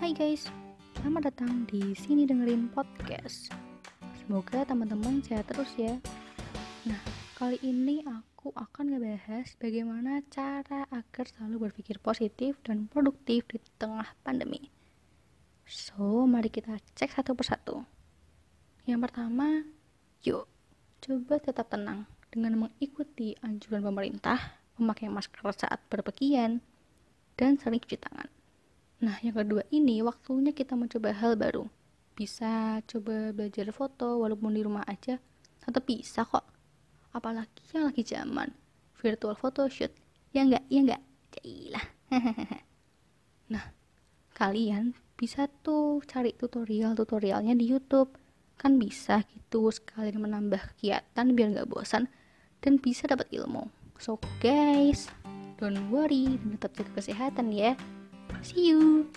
Hai guys, selamat datang di sini dengerin podcast. Semoga teman-teman sehat terus ya. Nah, kali ini aku akan ngebahas bagaimana cara agar selalu berpikir positif dan produktif di tengah pandemi. So, mari kita cek satu persatu. Yang pertama, yuk coba tetap tenang dengan mengikuti anjuran pemerintah memakai masker saat berpergian dan sering cuci tangan. Nah, yang kedua ini waktunya kita mencoba hal baru. Bisa coba belajar foto walaupun di rumah aja, tetap bisa kok. Apalagi yang lagi zaman virtual photoshoot. Ya enggak, ya enggak. Jailah. nah, kalian bisa tuh cari tutorial-tutorialnya di YouTube. Kan bisa gitu sekalian menambah kegiatan biar nggak bosan dan bisa dapat ilmu. So guys, don't worry tetap jaga kesehatan ya. See you.